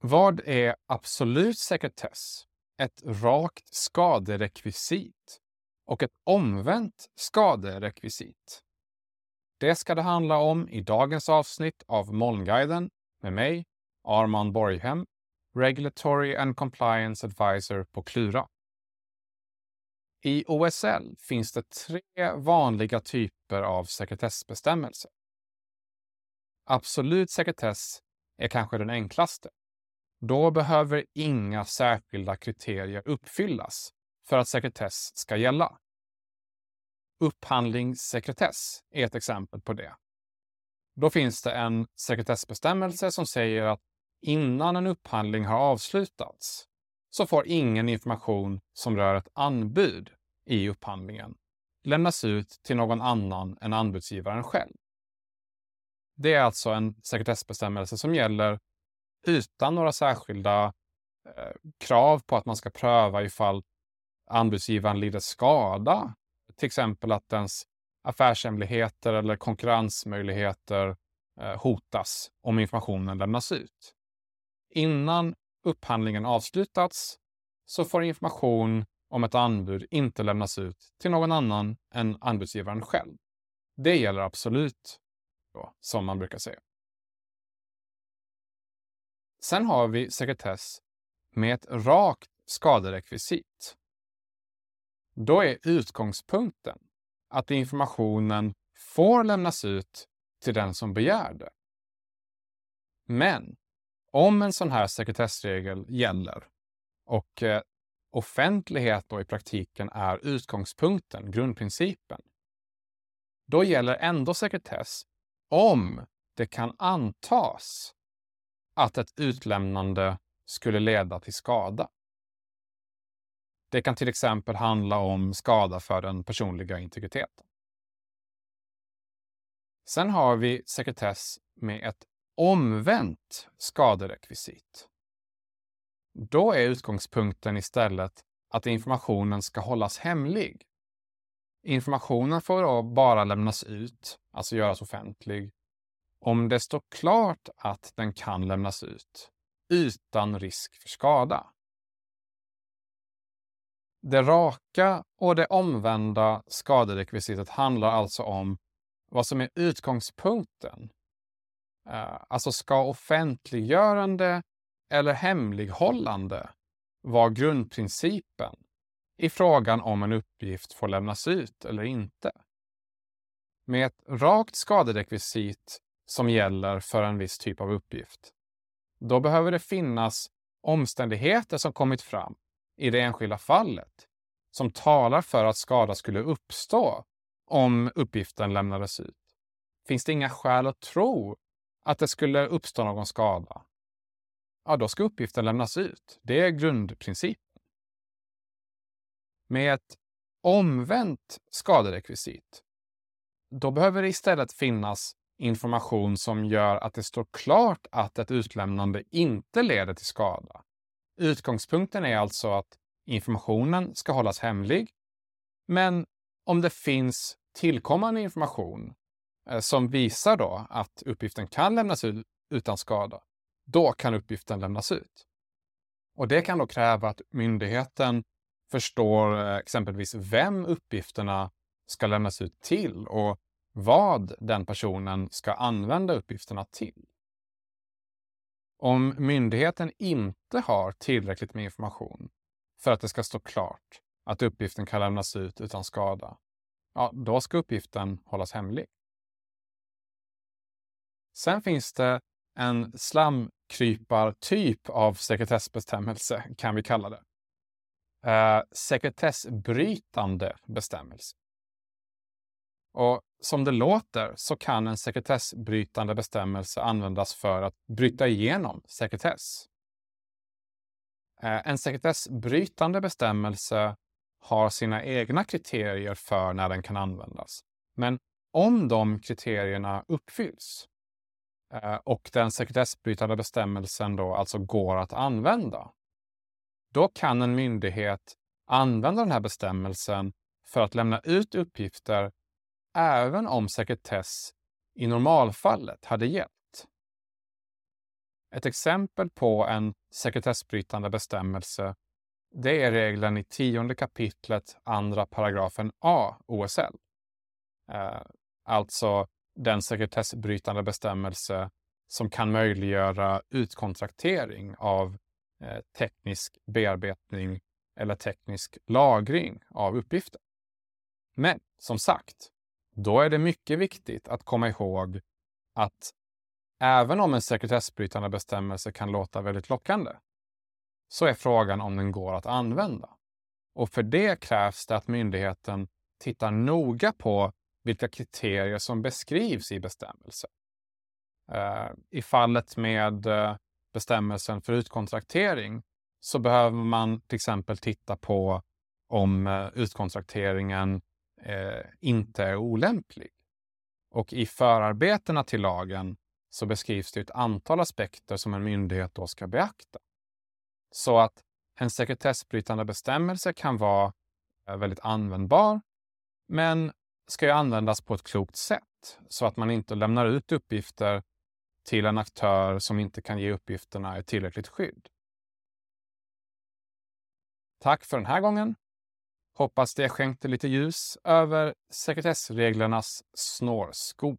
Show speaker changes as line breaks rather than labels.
Vad är absolut sekretess? Ett rakt skaderekvisit och ett omvänt skaderekvisit. Det ska det handla om i dagens avsnitt av Molnguiden med mig, Arman Borghem, Regulatory and Compliance Advisor på Klura. I OSL finns det tre vanliga typer av sekretessbestämmelser. Absolut sekretess är kanske den enklaste. Då behöver inga särskilda kriterier uppfyllas för att sekretess ska gälla. Upphandlingssekretess är ett exempel på det. Då finns det en sekretessbestämmelse som säger att innan en upphandling har avslutats så får ingen information som rör ett anbud i upphandlingen lämnas ut till någon annan än anbudsgivaren själv. Det är alltså en sekretessbestämmelse som gäller utan några särskilda eh, krav på att man ska pröva ifall anbudsgivaren lider skada. Till exempel att ens affärshemligheter eller konkurrensmöjligheter eh, hotas om informationen lämnas ut. Innan upphandlingen avslutats så får information om ett anbud inte lämnas ut till någon annan än anbudsgivaren själv. Det gäller absolut, då, som man brukar säga. Sen har vi sekretess med ett rakt skaderekvisit. Då är utgångspunkten att informationen får lämnas ut till den som begär det. Men om en sån här sekretessregel gäller och eh, offentlighet då i praktiken är utgångspunkten, grundprincipen, då gäller ändå sekretess om det kan antas att ett utlämnande skulle leda till skada. Det kan till exempel handla om skada för den personliga integriteten. Sen har vi sekretess med ett omvänt skaderekvisit. Då är utgångspunkten istället att informationen ska hållas hemlig. Informationen får då bara lämnas ut, alltså göras offentlig, om det står klart att den kan lämnas ut utan risk för skada. Det raka och det omvända skaderekvisitet handlar alltså om vad som är utgångspunkten. Eh, alltså ska offentliggörande eller hemlighållande vara grundprincipen i frågan om en uppgift får lämnas ut eller inte. Med ett rakt skaderekvisit som gäller för en viss typ av uppgift. Då behöver det finnas omständigheter som kommit fram i det enskilda fallet som talar för att skada skulle uppstå om uppgiften lämnades ut. Finns det inga skäl att tro att det skulle uppstå någon skada, ja, då ska uppgiften lämnas ut. Det är grundprincipen. Med ett omvänt skaderekvisit, då behöver det istället finnas information som gör att det står klart att ett utlämnande inte leder till skada. Utgångspunkten är alltså att informationen ska hållas hemlig, men om det finns tillkommande information eh, som visar då att uppgiften kan lämnas ut utan skada, då kan uppgiften lämnas ut. Och det kan då kräva att myndigheten förstår eh, exempelvis vem uppgifterna ska lämnas ut till och vad den personen ska använda uppgifterna till. Om myndigheten inte har tillräckligt med information för att det ska stå klart att uppgiften kan lämnas ut utan skada, ja, då ska uppgiften hållas hemlig. Sen finns det en slamkrypartyp av sekretessbestämmelse, kan vi kalla det. Eh, sekretessbrytande bestämmelse. Och som det låter så kan en sekretessbrytande bestämmelse användas för att bryta igenom sekretess. Eh, en sekretessbrytande bestämmelse har sina egna kriterier för när den kan användas. Men om de kriterierna uppfylls eh, och den sekretessbrytande bestämmelsen då alltså går att använda, då kan en myndighet använda den här bestämmelsen för att lämna ut uppgifter även om sekretess i normalfallet hade gällt. Ett exempel på en sekretessbrytande bestämmelse det är regeln i tionde kapitlet, andra paragrafen A OSL. Eh, alltså den sekretessbrytande bestämmelse som kan möjliggöra utkontraktering av eh, teknisk bearbetning eller teknisk lagring av uppgifter. Men som sagt, då är det mycket viktigt att komma ihåg att även om en sekretessbrytande bestämmelse kan låta väldigt lockande, så är frågan om den går att använda. Och för det krävs det att myndigheten tittar noga på vilka kriterier som beskrivs i bestämmelsen. Eh, I fallet med eh, bestämmelsen för utkontraktering så behöver man till exempel titta på om eh, utkontrakteringen eh, inte är olämplig. Och i förarbetena till lagen så beskrivs det ett antal aspekter som en myndighet då ska beakta. Så att en sekretessbrytande bestämmelse kan vara eh, väldigt användbar, men ska ju användas på ett klokt sätt så att man inte lämnar ut uppgifter till en aktör som inte kan ge uppgifterna ett tillräckligt skydd. Tack för den här gången. Hoppas det skänkte lite ljus över sekretessreglernas snårskog.